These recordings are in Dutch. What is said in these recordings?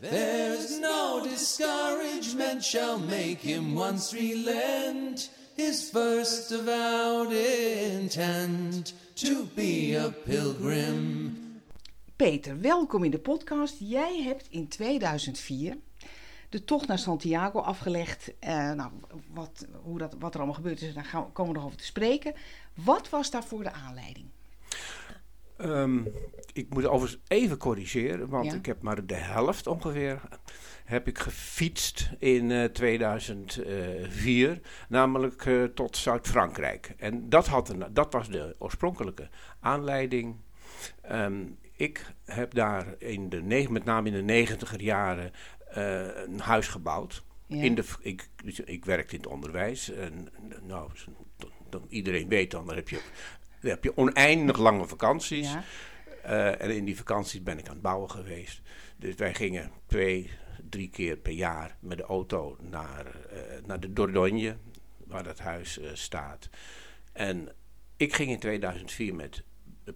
There's no discouragement shall make him once relent his first avowed intent to be a pilgrim. Peter, welkom in de podcast. Jij hebt in 2004 de tocht naar Santiago afgelegd. Eh, nou, wat, hoe dat, wat er allemaal gebeurd is, daar gaan, komen we nog over te spreken. Wat was daarvoor de aanleiding? Ehm, ik moet overigens even corrigeren, want Ja. ik heb maar de helft ongeveer heb ik gefietst in eh, 2004, namelijk eh, tot Zuid-Frankrijk. En dat, had een, dat was de oorspronkelijke aanleiding. Ehm, ik heb daar in de, neg- met name in de negentiger jaren eh, een huis gebouwd. Ja. In de, ik, ik werkte in het onderwijs. En, nou, dan iedereen weet dan, dan heb je, dan heb je oneindig lange vakanties. Ja. Eh, en in die vakanties ben ik aan het bouwen geweest. Dus wij gingen twee, drie keer per jaar met de auto naar, eh, naar de Dordogne, waar dat huis eh, staat. En ik ging in 2004 met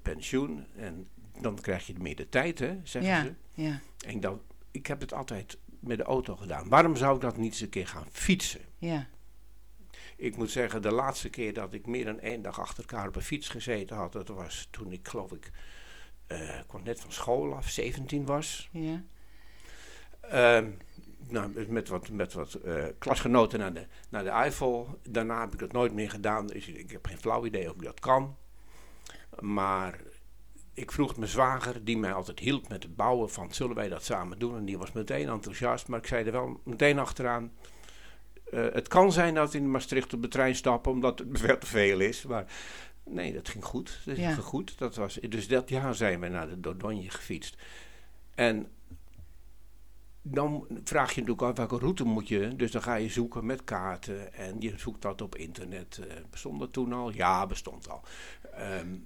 pensioen. En dan krijg je meer de tijd, hè, zeggen Ja, ze. ja, En dan, ik heb het altijd met de auto gedaan. Waarom zou ik dat niet eens een keer gaan fietsen? ja. Ik moet zeggen, de laatste keer dat ik meer dan één dag achter elkaar op een fiets gezeten had, dat was toen ik geloof ik, ik kwam net van school af, 17 was. ja. Ehm, nou, met wat, met wat eh, klasgenoten naar de, naar de Eifel. Daarna heb ik dat nooit meer gedaan. Dus ik heb geen flauw idee of ik dat kan. Maar ik vroeg mijn zwager, die mij altijd hielp met het bouwen, van zullen wij dat samen doen? En die was meteen enthousiast, maar ik zei er wel meteen achteraan. Eh, het kan zijn dat we in Maastricht op de trein stappen, omdat het veel te veel is. Maar nee, dat ging goed. Dat Ja. ging goed. Dat was, dus dat jaar zijn we naar de Dordogne gefietst. En dan vraag je natuurlijk af welke route moet je. Dus dan ga je zoeken met kaarten. En je zoekt dat op internet. Eh, bestond dat toen al? Ja, bestond al. Ehm,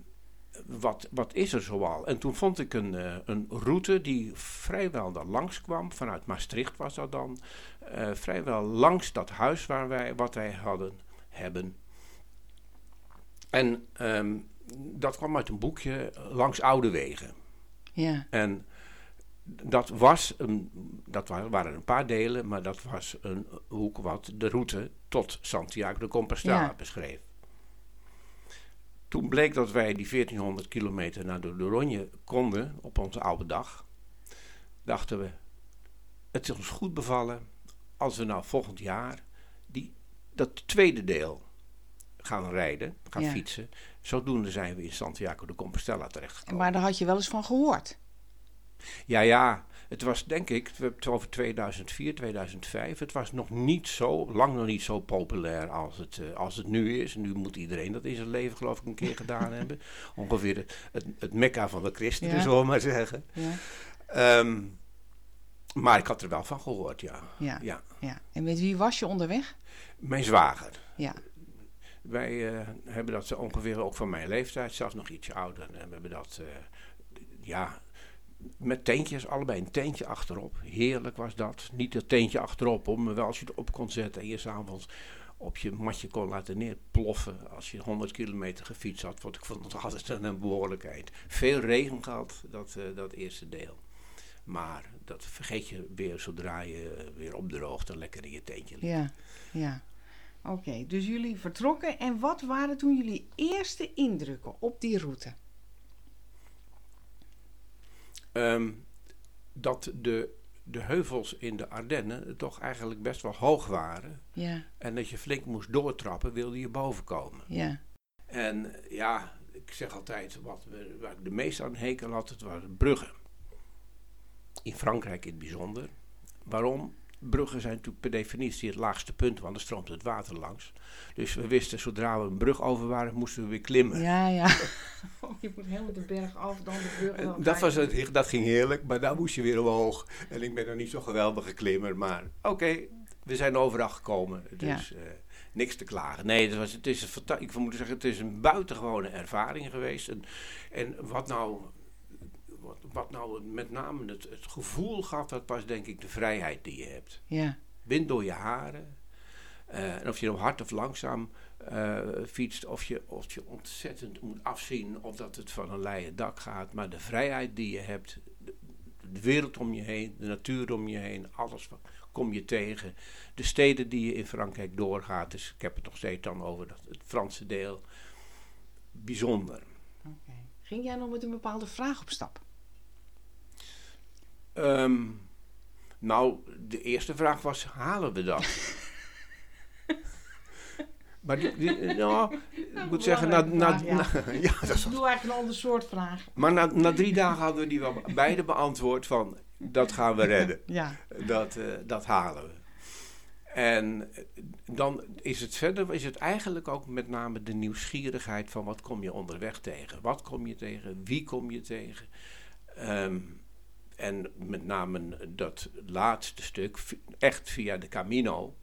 wat, wat is er zoal? En toen vond ik een, eh, een route die vrijwel daar langs kwam. Vanuit Maastricht was dat dan. Eh, vrijwel langs dat huis waar wij, wat wij hadden, hebben. En ehm, dat kwam uit een boekje Langs Oude Wegen. ja. En dat, was een, dat wa- waren een paar delen, maar dat was een hoek wat de route tot Santiago de Compostela Ja. beschreef. Toen bleek dat wij die 1400 kilometer naar de Dordogne konden op onze oude dag. Dachten we, het is ons goed bevallen als we nou volgend jaar die, dat tweede deel gaan rijden, gaan Ja. fietsen. Zodoende zijn we in Santiago de Compostela terechtgekomen. Maar daar had je wel eens van gehoord. Ja, ja. Het was denk ik, we hebben het over 2004, 2005. Het was nog niet zo, lang nog niet zo populair als het, eh, als het nu is. Nu moet iedereen dat in zijn leven geloof ik een keer gedaan hebben. Ongeveer het, het, het mekka van de christenen, Ja. zullen we maar zeggen. Ja, Ehm, maar ik had er wel van gehoord, ja. ja, ja. ja. En met wie was je onderweg? Mijn zwager. Ja, Wij eh, hebben dat ongeveer ook van mijn leeftijd, zelfs nog ietsje ouder. En we hebben dat, eh, ja, met teentjes, allebei een teentje achterop. Heerlijk was dat. Niet dat teentje achterop, maar wel als je het op kon zetten en je s'avonds op je matje kon laten neerploffen. Als je 100 kilometer gefietst had, want ik vond het altijd een behoorlijkheid. Veel regen gehad, dat, eh, dat eerste deel. Maar dat vergeet je weer zodra je weer opdroogt en lekker in je teentje ligt. ja, ja. Oké, dus jullie vertrokken. En wat waren toen jullie eerste indrukken op die route? Ehm, dat de, de heuvels in de Ardennen toch eigenlijk best wel hoog waren. Ja, En dat je flink moest doortrappen, wilde je boven komen. ja, En ja, ik zeg altijd, wat we, waar ik de meest aan hekel had, het waren bruggen. In Frankrijk in het bijzonder. Waarom? Bruggen zijn natuurlijk per definitie het laagste punt, want er stroomt het water langs. Dus we wisten, zodra we een brug over waren, moesten we weer klimmen. ja, ja. Oh, je moet helemaal de berg af, dan de brug. En dan dat, ga je- was het, dat ging heerlijk, maar daar moest je weer omhoog. En ik ben nog niet zo'n geweldige klimmer, maar oké, we zijn overal gekomen. Dus eh, niks te klagen. Nee, het, was, het is een ik moet zeggen, het is een buitengewone ervaring geweest. En, en wat nou... Wat, wat nou met name het, het gevoel gaf, dat was denk ik de vrijheid die je hebt. Ja, Wind door je haren. Eh, en of je nou hard of langzaam eh, fietst, of je, of je ontzettend moet afzien of dat het van een leien dak gaat. Maar de vrijheid die je hebt, de, de wereld om je heen, de natuur om je heen, alles wat kom je tegen. De steden die je in Frankrijk doorgaat, dus ik heb het nog steeds dan over dat, het Franse deel. Bijzonder. Ging jij nog met een bepaalde vraag op stap? Ehm, nou, de eerste vraag was: halen we dat? maar die, die- nou, ik moet zeggen, na, na, belangrijke vraag, na- ja, dat is Ik doe eigenlijk een ander soort vraag. Maar na, na drie dagen hadden we die wel beide beantwoord van dat gaan we redden. Ja. Dat, eh, dat halen we. En eh, dan is het verder, is het eigenlijk ook met name de nieuwsgierigheid van wat kom je onderweg tegen? Wat kom je tegen? Wie kom je tegen? Ehm, en met name dat laatste stuk, echt via de Camino.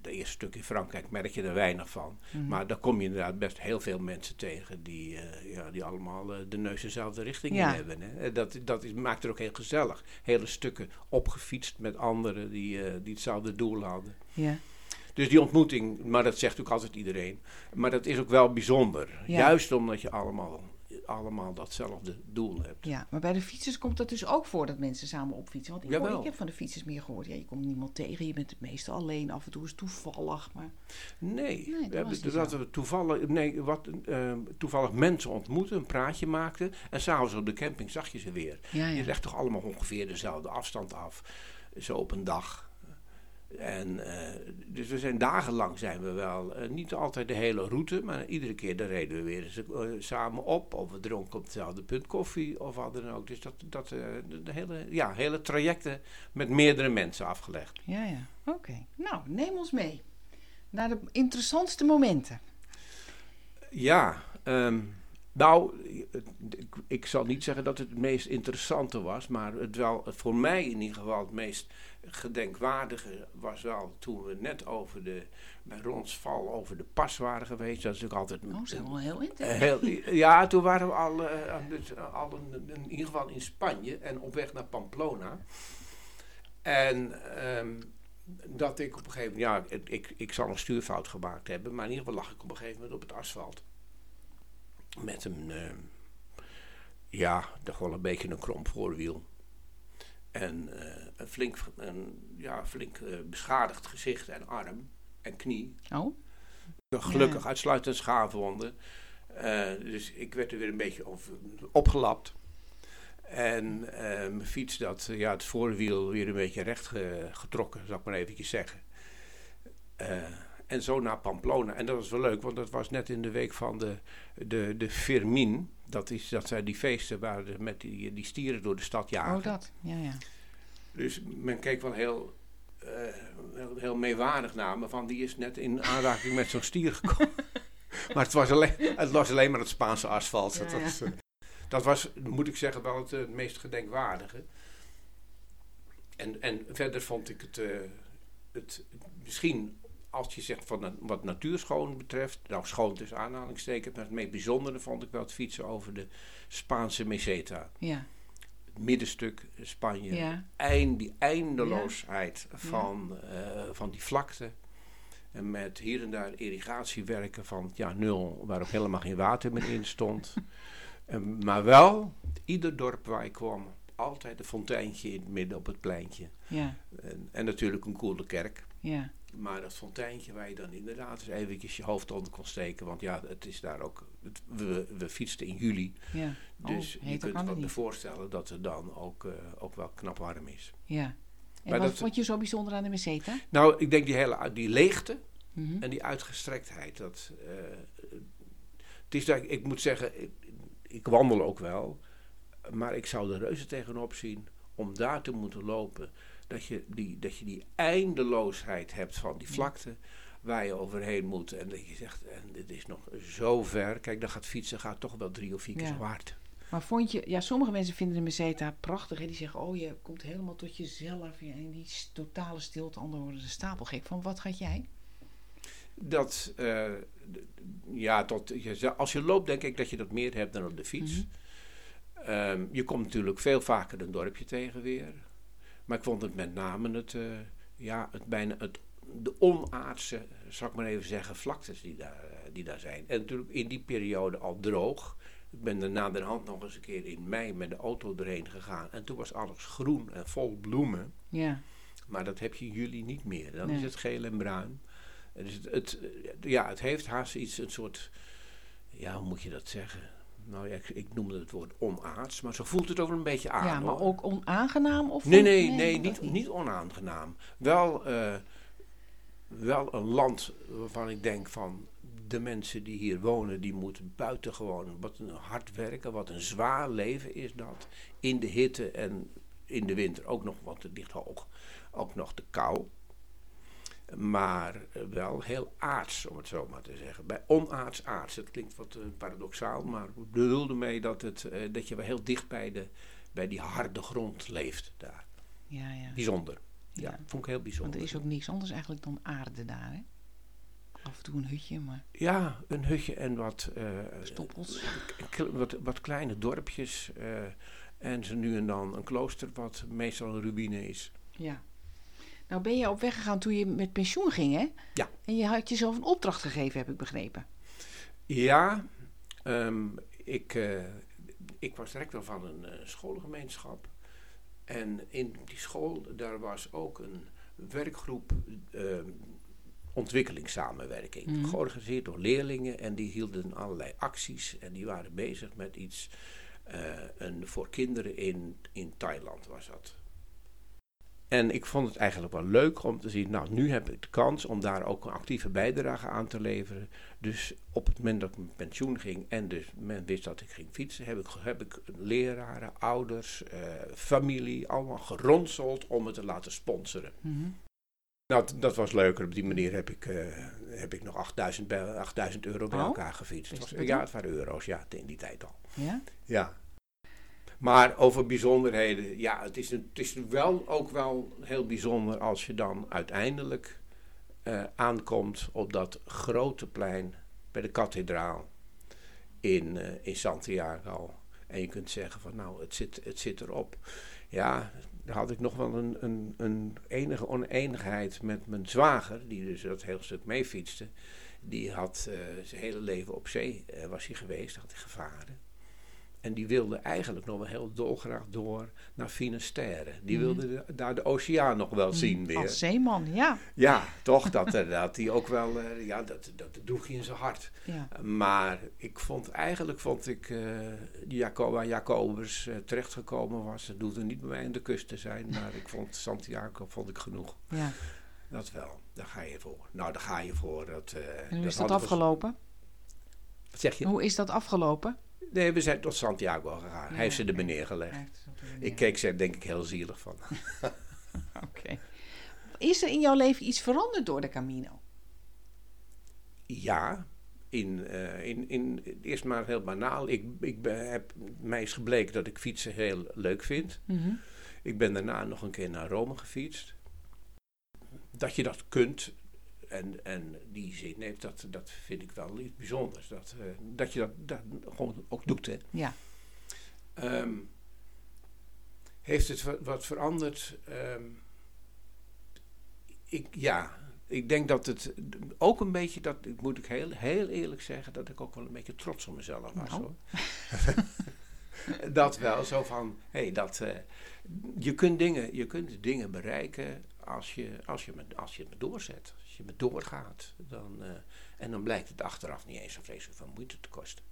De eerste stuk in Frankrijk merk je er weinig van. Maar daar kom je inderdaad best heel veel mensen tegen die, eh, ja, die allemaal eh, de neus dezelfde richting Ja. in hebben. Hè. Eh, Dat, dat is, maakt het ook heel gezellig. Hele stukken opgefietst met anderen die, eh, die hetzelfde doel hadden. Ja. Dus die ontmoeting, maar dat zegt ook altijd iedereen. Maar dat is ook wel bijzonder. Juist omdat je allemaal, allemaal datzelfde doel hebt. ja, maar bij de fietsers komt het dus ook voor dat mensen samen opfietsen. Want ik, hoor- ik heb van de fietsers meer gehoord. Ja, je komt niemand tegen, je bent het meestal alleen. Af en toe is het toevallig. Maar Nee, Nee, dat we dat we toevallig, nee wat, eh, toevallig mensen ontmoeten, een praatje maakten. En s'avonds op de camping zag je ze weer. ja, Je legt toch allemaal ongeveer dezelfde afstand af. Zo op een dag. En, eh, dus we zijn dagenlang zijn we wel, eh, niet altijd de hele route, maar iedere keer daar reden we weer eens eh, samen op. Of we dronken op hetzelfde punt koffie of wat dan ook. Dus dat, dat de, de hele, ja, hele trajecten met meerdere mensen afgelegd. Ja, ja. Oké. Nou, neem ons mee. Naar de interessantste momenten. Ja, ehm, nou, ik, ik zal niet zeggen dat het het meest interessante was, maar het wel, voor mij in ieder geval het meest gedenkwaardige was wel toen we net over de, bij Ronsval over de pas waren geweest. Dat is natuurlijk altijd Oh, zijn wel heel intens. heel, ja, toen waren we al, eh, dus, al in, in ieder geval in Spanje en op weg naar Pamplona. En ehm, dat ik op een gegeven moment, ja, ik, ik, ik zal een stuurfout gemaakt hebben, maar in ieder geval lag ik op een gegeven moment op het asfalt. Met een, ehm, ja, toch wel een beetje een krom voorwiel. En eh, een flink, een, ja, flink eh, beschadigd gezicht en arm en knie. Oh, Gelukkig uitsluitend schaafwonden. Eh, dus ik werd er weer een beetje opgelapt. En mijn fiets, dat, ja, het voorwiel weer een beetje recht ge- getrokken, zal ik maar eventjes zeggen. En zo naar Pamplona. En dat was wel leuk, want dat was net in de week van de, de, de Firmin. Dat, is, dat zijn die feesten waar de, met die, die stieren door de stad jagen. oh dat. Ja, ja. Dus men keek wel heel, eh, heel, heel meewarig naar me. Van die is net in aanraking met zo'n stier gekomen. maar het was, alleen, het was alleen maar het Spaanse asfalt. Ja, dat, was, eh, dat was, moet ik zeggen, wel het, het meest gedenkwaardige. En, en verder vond ik het, eh, het misschien, als je zegt van wat natuurschoon betreft, nou schoon tussen aanhalingstekens, maar het meest bijzondere vond ik wel het fietsen over de Spaanse meseta. Ja, Het middenstuk Spanje ja. eind, die eindeloosheid van, eh, van die vlakte. En met hier en daar irrigatiewerken van ja, nul, waar ook helemaal geen water meer in stond. En, maar wel, ieder dorp waar ik kwam, altijd een fonteintje in het midden op het pleintje. ja, En, en natuurlijk een koele kerk. ja. Maar dat fonteintje waar je dan inderdaad eens eventjes je hoofd onder kon steken. Want ja, het is daar ook. Het, we, we fietsten in juli. ja. Dus oh, je kunt je voorstellen dat het dan ook, eh, ook wel knap warm is. Ja. En Maar wat dat- vond je zo bijzonder aan de meseta? Nou, ik denk die hele die leegte Mhm. en die uitgestrektheid. Dat, eh, het is dat, ik moet zeggen, ik, ik wandel ook wel. Maar ik zou er reuze tegenop zien om daar te moeten lopen. Dat je die, dat je die eindeloosheid hebt van die vlakte waar je overheen moet. En dat je zegt, en dit is nog zo ver. Kijk, dan gaat fietsen gaat toch wel drie of vier keer Ja. zo hard. Maar vond je, ja, sommige mensen vinden de meseta prachtig. Hè? Die zeggen, oh, je komt helemaal tot jezelf. Ja, en die totale stilte, anderen worden de stapel gek. Van wat gaat jij? Dat, eh, ja, tot, je- als je loopt denk ik dat je dat meer hebt dan op de fiets. Mhm. Ehm, je komt natuurlijk veel vaker een dorpje tegen weer. Maar ik vond het met name het, eh, ja, het bijna het, de onaardse, zal ik maar even zeggen, vlaktes die daar, eh, die daar zijn. En natuurlijk in die periode al droog. Ik ben er na de hand nog eens een keer in mei met de auto erheen gegaan. En toen was alles groen en vol bloemen. Ja. Maar dat heb je in juli niet meer. Dan Nee. is het geel en bruin. Dus het, het, ja, het heeft haast iets, een soort, ja, hoe moet je dat zeggen? Nou ja, ik, ik noemde het woord onaards, maar zo voelt het ook een beetje aan. ja, maar hoor. ook onaangenaam? Of Nee, nee, nee, niet, niet onaangenaam. Wel, eh, wel een land waarvan ik denk van de mensen die hier wonen, die moeten buitengewoon wat een hard werken, wat een zwaar leven is dat. In de hitte en in de winter ook nog, want het ligt hoog, ook nog de kou. Maar eh, wel heel aards, om het zo maar te zeggen. Bij onaards aards. Dat klinkt wat eh, paradoxaal, maar ik bedoel ermee dat, het, eh, dat je wel heel dicht bij, de, bij die harde grond leeft daar. Ja, ja. Bijzonder. Ja, Ja. vond ik heel Want bijzonder. er is ook niks anders eigenlijk dan aarde daar, hè? Af en toe een hutje, maar Ja, een hutje en wat, eh, stoppels. wat, wat kleine dorpjes. en zo nu en dan een klooster, wat meestal een ruïne is. Ja. Nou ben je op weg gegaan toen je met pensioen ging, hè? Ja. En je had jezelf een opdracht gegeven, heb ik begrepen. Ja, ehm, ik, eh, ik was rector van een eh, schoolgemeenschap. En in die school, daar was ook een werkgroep ehm, ontwikkelingssamenwerking. Mhm. Georganiseerd door leerlingen en die hielden allerlei acties. En die waren bezig met iets eh, een, voor kinderen in, in Thailand was dat. En ik vond het eigenlijk wel leuk om te zien, nou nu heb ik de kans om daar ook een actieve bijdrage aan te leveren. Dus op het moment dat ik met pensioen ging en dus men wist dat ik ging fietsen, heb ik, heb ik leraren, ouders, eh, familie allemaal geronseld om het te laten sponsoren. Nou, dat was leuker. Op die manier heb ik, eh, heb ik nog 8000, bij, 8000 euro bij Oh, elkaar gefietst. Het was, ja, het waren euro's, ja, in die tijd al. Ja? Ja. Maar over bijzonderheden, ja, het is, het is wel ook wel heel bijzonder als je dan uiteindelijk eh, aankomt op dat grote plein bij de kathedraal in, eh, in Santiago. En je kunt zeggen van nou, het zit, het zit erop. Ja, daar had ik nog wel een, een, een enige oneenigheid met mijn zwager, die dus dat hele stuk mee fietste. Die had eh, zijn hele leven op zee was hij geweest, had hij gevaren. En die wilde eigenlijk nog wel heel dolgraag door naar Finisterre. Die Mhm. wilde de- daar de oceaan nog wel zien weer. Als zeeman, ja. Ja, toch, dat, eh, dat hij ook wel, eh, ja, dat, dat droeg hij in zijn hart. ja. Maar ik vond eigenlijk, vond ik, eh Jaco, waar Jacobus eh, terechtgekomen was, het hoefde niet bij mij aan de kust te zijn, maar ik vond Santiago vond ik genoeg. ja. Dat wel, daar ga je voor. Nou, daar ga je voor. Dat, eh, En hoe is dat hadden we- afgelopen? Wat zeg je? Hoe is dat afgelopen? Nee, we zijn tot Santiago gegaan. Ja, Hij heeft ze er oké. neergelegd. Ik keek ze denk ik heel zielig van. Oké. Is er in jouw leven iets veranderd door de Camino? Ja, in, eh, in, in, eerst maar heel banaal. Ik, ik ben, heb, mij is gebleken dat ik fietsen heel leuk vind. Mhm. Ik ben daarna nog een keer naar Rome gefietst. Dat je dat kunt en, en die zin heeft, dat, dat vind ik wel iets bijzonders. Dat, eh, dat je dat, dat gewoon ook doet. Hè. Ja. Ehm, heeft het wa- wat veranderd? Ehm, ik, ja, ik denk dat het ook een beetje, dat moet ik heel, heel eerlijk zeggen, dat ik ook wel een beetje trots op mezelf was. Nou. Hoor. dat wel, zo van, hé, hey, dat, eh, je, kunt dingen, je kunt dingen bereiken als je, als, je, met- als je het doorzet. Je met doorgaat. Dan, eh, en dan blijkt het achteraf niet eens zo vreselijk veel moeite te kosten.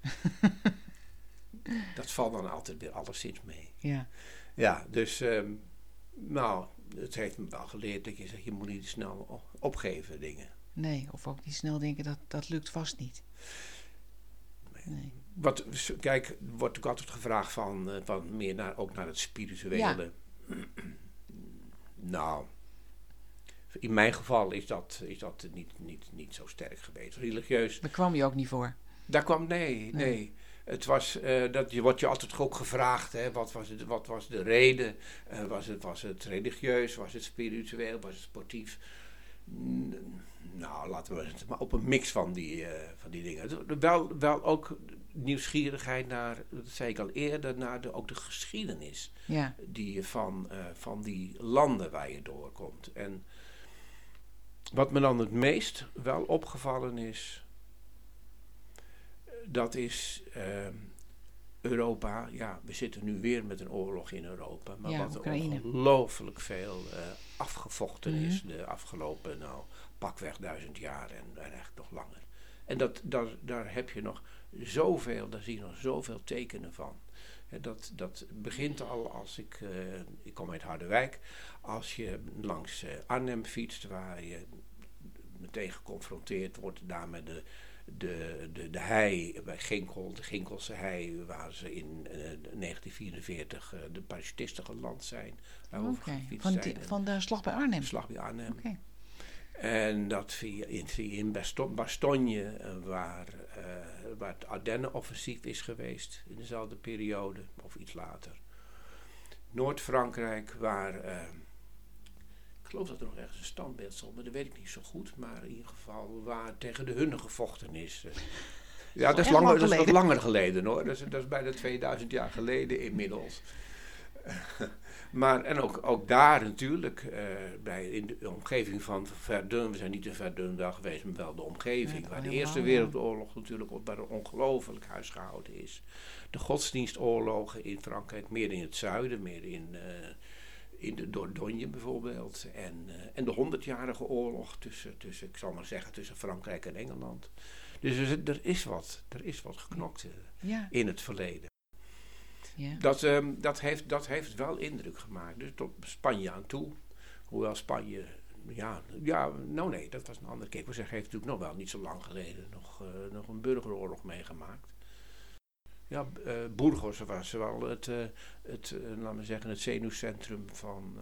dat valt dan altijd weer alleszins mee. Ja. Ja, dus ehm, nou, het heeft me wel geleerd dat je zegt, je moet niet snel opgeven dingen. Nee, of ook niet snel denken dat dat lukt vast niet. Nee. Wat, kijk, wordt ook altijd gevraagd van, eh, van meer naar, ook naar het spirituele. nou, in mijn geval is dat, is dat niet, niet, niet zo sterk geweest. Religieus, Daar kwam je ook niet voor. daar kwam, nee, nee. Het was, eh, dat je, wordt je altijd ook gevraagd, hè, wat, was het, wat was de reden? Eh, was, het, was het religieus, was het spiritueel, was het sportief? N- nou, laten we het maar op een mix van die, eh, van die dingen. Wel, wel ook nieuwsgierigheid naar, dat zei ik al eerder, naar de, ook de geschiedenis Ja. die je van, van die landen waar je doorkomt. En wat me dan het meest wel opgevallen is, dat is ehm, Europa, ja, we zitten nu weer met een oorlog in Europa. Maar Ja, wat er ongelooflijk veel eh, afgevochten Mhm. is de afgelopen, nou, pakweg duizend jaar en, en eigenlijk nog langer. En dat, daar, daar heb je nog zoveel, daar zie je nog zoveel tekenen van. Dat, dat begint al als ik, eh, ik kom uit Harderwijk, als je langs eh, Arnhem fietst, waar je meteen geconfronteerd wordt daar met de, de, de, de hei bij Ginkel, de Ginkelse hei, waar ze in eh, 1944 eh, de parachutisten geland zijn. Waarover Oké, gefietst van, die- van de slag bij Arnhem. de slag bij Arnhem. En dat via, in, in Basto- Bastogne, waar, waar het Ardennen-offensief is geweest in dezelfde periode, of iets later. Noord-Frankrijk, waar. eh, ik geloof dat er nog ergens een standbeeld stond, maar dat weet ik niet zo goed. Maar in ieder geval waar tegen de Hunnen gevochten is. eh. Ja, dat is, langer, lang dat is wat langer geleden hoor. Dat is, dat is bijna 2000 jaar geleden inmiddels. Maar en ook, ook daar natuurlijk, eh, bij, in de omgeving van Verdun, we zijn niet in Verdun wel geweest, maar wel de omgeving, Ja, waar de Eerste. Wereldoorlog natuurlijk op- waar er ongelooflijk huisgehouden is. De godsdienstoorlogen in Frankrijk, meer in het zuiden, meer in, eh, in de Dordogne bijvoorbeeld. En, eh, en de honderdjarige oorlog tussen, tussen, ik zal maar zeggen, tussen Frankrijk en Engeland. Dus er, is wat, er is wat geknokt Ja, in het verleden. Ja. Dat, ehm, dat, heeft, dat heeft wel indruk gemaakt. Dus tot Spanje aan toe. Hoewel Spanje, ja, ja, nou nee, dat was een andere keer. Ik zeggen, heeft natuurlijk nog wel niet zo lang geleden nog, eh, nog een burgeroorlog meegemaakt. Ja, eh, Burgos was wel het, eh, het eh, laten we zeggen, het zenuwcentrum van,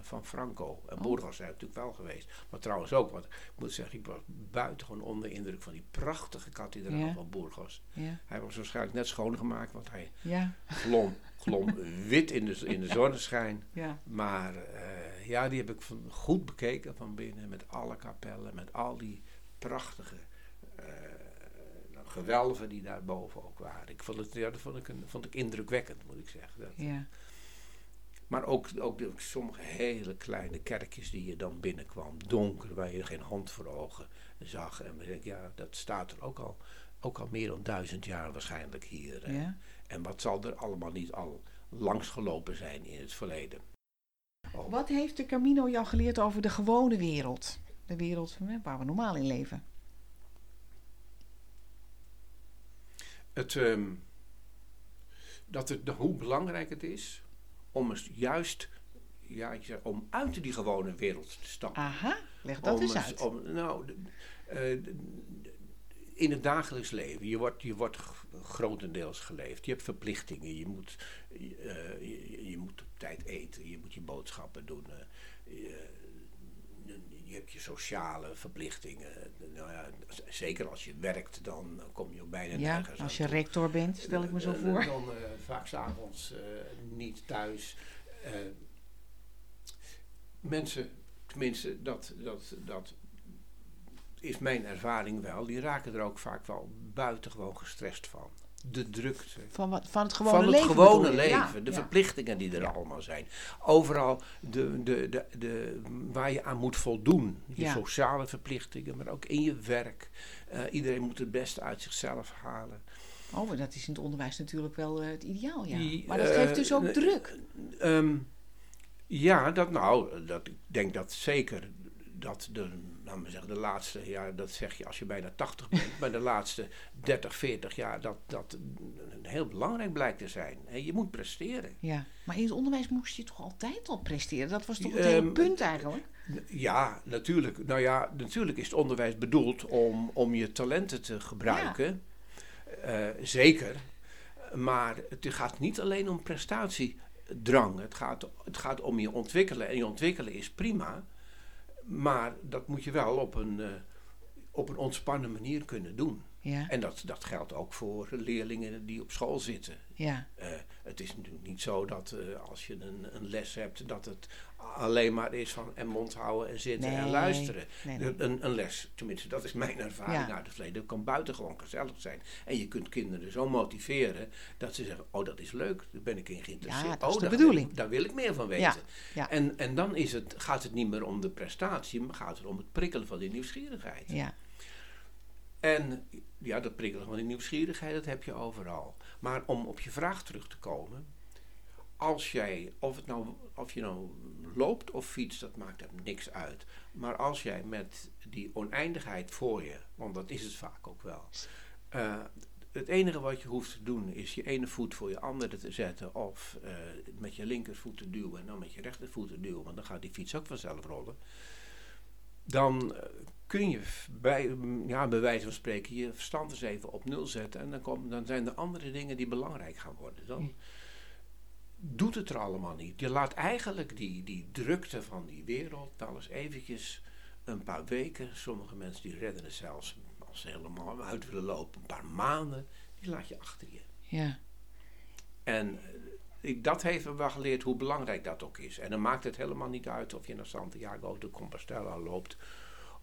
van Franco. En Oh. Burgos zijn natuurlijk wel geweest. Maar trouwens ook, want ik moet zeggen, ik was buitengewoon onder de indruk van die prachtige kathedraal Ja. van Burgos. Ja, Hij was waarschijnlijk net schoongemaakt, want hij ja, glom, glom wit in de, in de zonneschijn. ja. Maar ja, die heb ik van, goed bekeken van binnen. Met alle kapellen, met al die prachtige gewelven die daarboven ook waren. Ik vond het, ja, dat vond ik, een, vond ik indrukwekkend, moet ik zeggen. Dat, ja. maar ook, ook de, sommige hele kleine kerkjes die je dan binnenkwam. Donker, waar je geen hand voor ogen zag. En ik denk, ja, dat staat er ook al, ook al meer dan duizend jaar waarschijnlijk hier. ja. En wat zal er allemaal niet al langsgelopen zijn in het verleden? Oh, Wat heeft de Camino jou geleerd over de gewone wereld? De wereld waar we normaal in leven. Het, ehm, dat het, hoe belangrijk het is om eens juist ja, om uit die gewone wereld te stappen. Aha, leg dat om eens uit. om- nou, eh, in het dagelijks leven, je wordt, je wordt grotendeels geleefd. Je hebt verplichtingen, je moet, eh, je, je moet op tijd eten, je moet je boodschappen doen. eh, je, hebt je sociale verplichtingen. Nou ja, zeker als je werkt, dan kom je ook bijna Ja, nergens als je rector bent, stel ik me zo Eh, voor. Dan eh, vaak s'avonds eh niet thuis. Eh, mensen, tenminste, dat, dat, dat is mijn ervaring wel, die raken er ook vaak wel buitengewoon gestrest van. De drukte. Van, wat, van het gewone van het leven. gewone leven, Ja, de ja. verplichtingen die er Ja. allemaal zijn. Overal de, de, de, de, waar je aan moet voldoen. Je sociale verplichtingen, maar ook in je werk. Eh, iedereen moet het beste uit zichzelf halen. Oh, maar dat is in het onderwijs natuurlijk wel eh, het ideaal, ja. Die, maar dat geeft dus ook eh, druk. Ehm, ja, dat nou, dat, ik denk dat zeker dat de, nou maar zeggen, de laatste, ja, dat zeg je als je bijna 80 bent, maar de laatste 30, 40 jaar, dat dat heel belangrijk blijkt te zijn. Je moet presteren. Ja. Maar in het onderwijs moest je toch altijd al presteren? Dat was toch het Ehm, hele punt eigenlijk? Ja, natuurlijk. Nou ja, natuurlijk is het onderwijs bedoeld om, om je talenten te gebruiken. Eh, zeker. Maar het gaat niet alleen om prestatiedrang. Het gaat, het gaat om je ontwikkelen. En je ontwikkelen is prima. Maar dat moet je wel op een, eh, op een ontspannen manier kunnen doen. Ja, En dat, dat geldt ook voor leerlingen die op school zitten. ja, Eh, het is natuurlijk niet zo dat eh, als je een, een les hebt, dat het alleen maar is van en mond houden en zitten en luisteren. nee, nee. Een, een les, tenminste, dat is mijn ervaring Ja. uit het verleden, kan buitengewoon gezellig zijn. En je kunt kinderen zo motiveren dat ze zeggen: Oh, dat is leuk, daar ben ik in geïnteresseerd. Ja, dat is oh, de daar, bedoeling. Daar wil ik meer van weten. Ja. En, en dan is het, gaat het niet meer om de prestatie, maar gaat het om het prikkelen van die nieuwsgierigheid. ja. En ja, dat prikkelen van die nieuwsgierigheid, dat heb je overal. Maar om op je vraag terug te komen. Als jij, of, het nou, of je nou loopt of fietst, dat maakt er niks uit. Maar als jij met die oneindigheid voor je, want dat is het vaak ook wel. eh, het enige wat je hoeft te doen is je ene voet voor je andere te zetten. Of eh, met je linkervoet te duwen en dan met je rechtervoet te duwen. Want dan gaat die fiets ook vanzelf rollen. Dan eh, kun je bij, ja, bij wijze van spreken je verstand eens even op nul zetten. En dan, komen, dan zijn er andere dingen die belangrijk gaan worden. Dan doet het er allemaal niet. Je laat eigenlijk die, die drukte van die wereld wel eens eventjes een paar weken. Sommige mensen die redden het zelfs als ze helemaal uit willen lopen. Een paar maanden. Die laat je achter je. Ja. En eh, ik, dat heeft me wel geleerd hoe belangrijk dat ook is. En dan maakt het helemaal niet uit of je naar Santiago de Compostela loopt.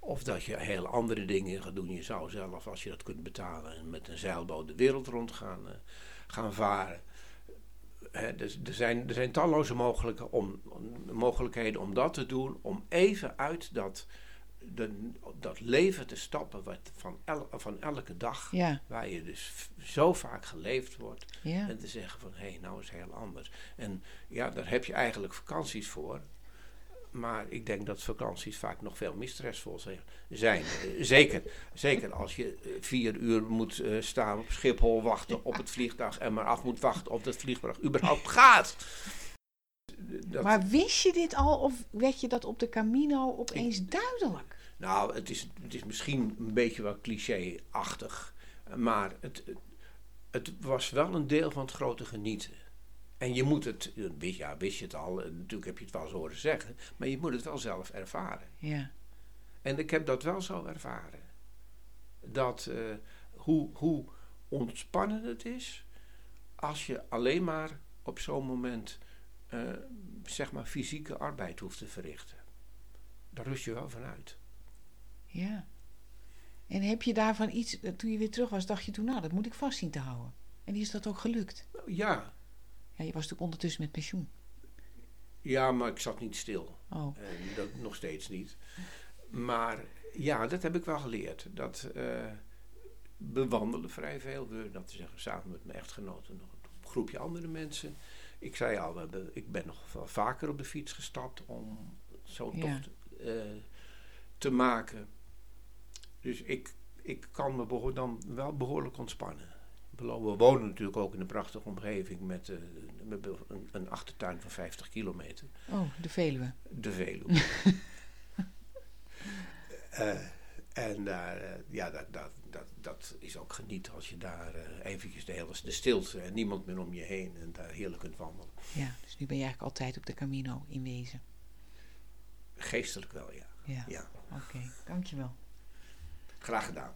Of dat je heel andere dingen gaat doen. Je zou zelf, als je dat kunt betalen, met een zeilboot de wereld rond gaan, eh, gaan varen. Dus er, zijn, er zijn talloze mogelijke om, mogelijkheden om dat te doen. Om even uit dat, de, dat leven te stappen wat van, el, van elke dag. Ja. Waar je dus zo vaak geleefd wordt. Ja. En te zeggen van, hé, hey, nou is het heel anders. En ja, daar heb je eigenlijk vakanties voor. Maar ik denk dat vakanties vaak nog veel meer stressvol zijn. Eh, Zeker, zeker als je eh, vier uur moet eh, staan op Schiphol wachten op het vliegtuig... en maar af moet wachten of dat vliegtuig überhaupt gaat. Dat, Maar wist je dit al of werd je dat op de Camino opeens duidelijk? Nou, het is, het is misschien een beetje wel cliché-achtig. Maar het, het was wel een deel van het grote genieten. En je moet het, ja, wist je het al, natuurlijk heb je het wel eens horen zeggen, maar je moet het wel zelf ervaren. Ja. En ik heb dat wel zo ervaren. Dat eh, hoe, hoe ontspannen het is als je alleen maar op zo'n moment eh, zeg maar fysieke arbeid hoeft te verrichten. Daar rust je wel van uit. Ja. En heb je daarvan iets, eh, toen je weer terug was, dacht je toen, nou, dat moet ik vast zien te houden. En is dat ook gelukt? Ja, je was natuurlijk ondertussen met pensioen. ja, maar ik zat niet stil. Oh, En dat nog steeds niet. Maar ja, dat heb ik wel geleerd. Dat eh, we wandelen vrij veel. We, dat te zeggen, samen met mijn echtgenoten nog een groepje andere mensen. Ik zei al, hebben, ik ben nog wel vaker op de fiets gestapt om zo'n Ja. tocht eh, te maken. Dus ik, ik kan me dan wel behoorlijk ontspannen. We we wonen natuurlijk ook in een prachtige omgeving met eh, hebben een, een achtertuin van 50 kilometer. oh de Veluwe. De Veluwe. Eh, en daar, eh, ja, dat, dat, dat, dat is ook genieten als je daar eventjes de hele de stilte en niemand meer om je heen en daar heerlijk kunt wandelen. Ja, dus nu ben je eigenlijk altijd op de Camino in wezen. Geestelijk wel, ja. Ja, ja. oké. Dankjewel. Graag gedaan.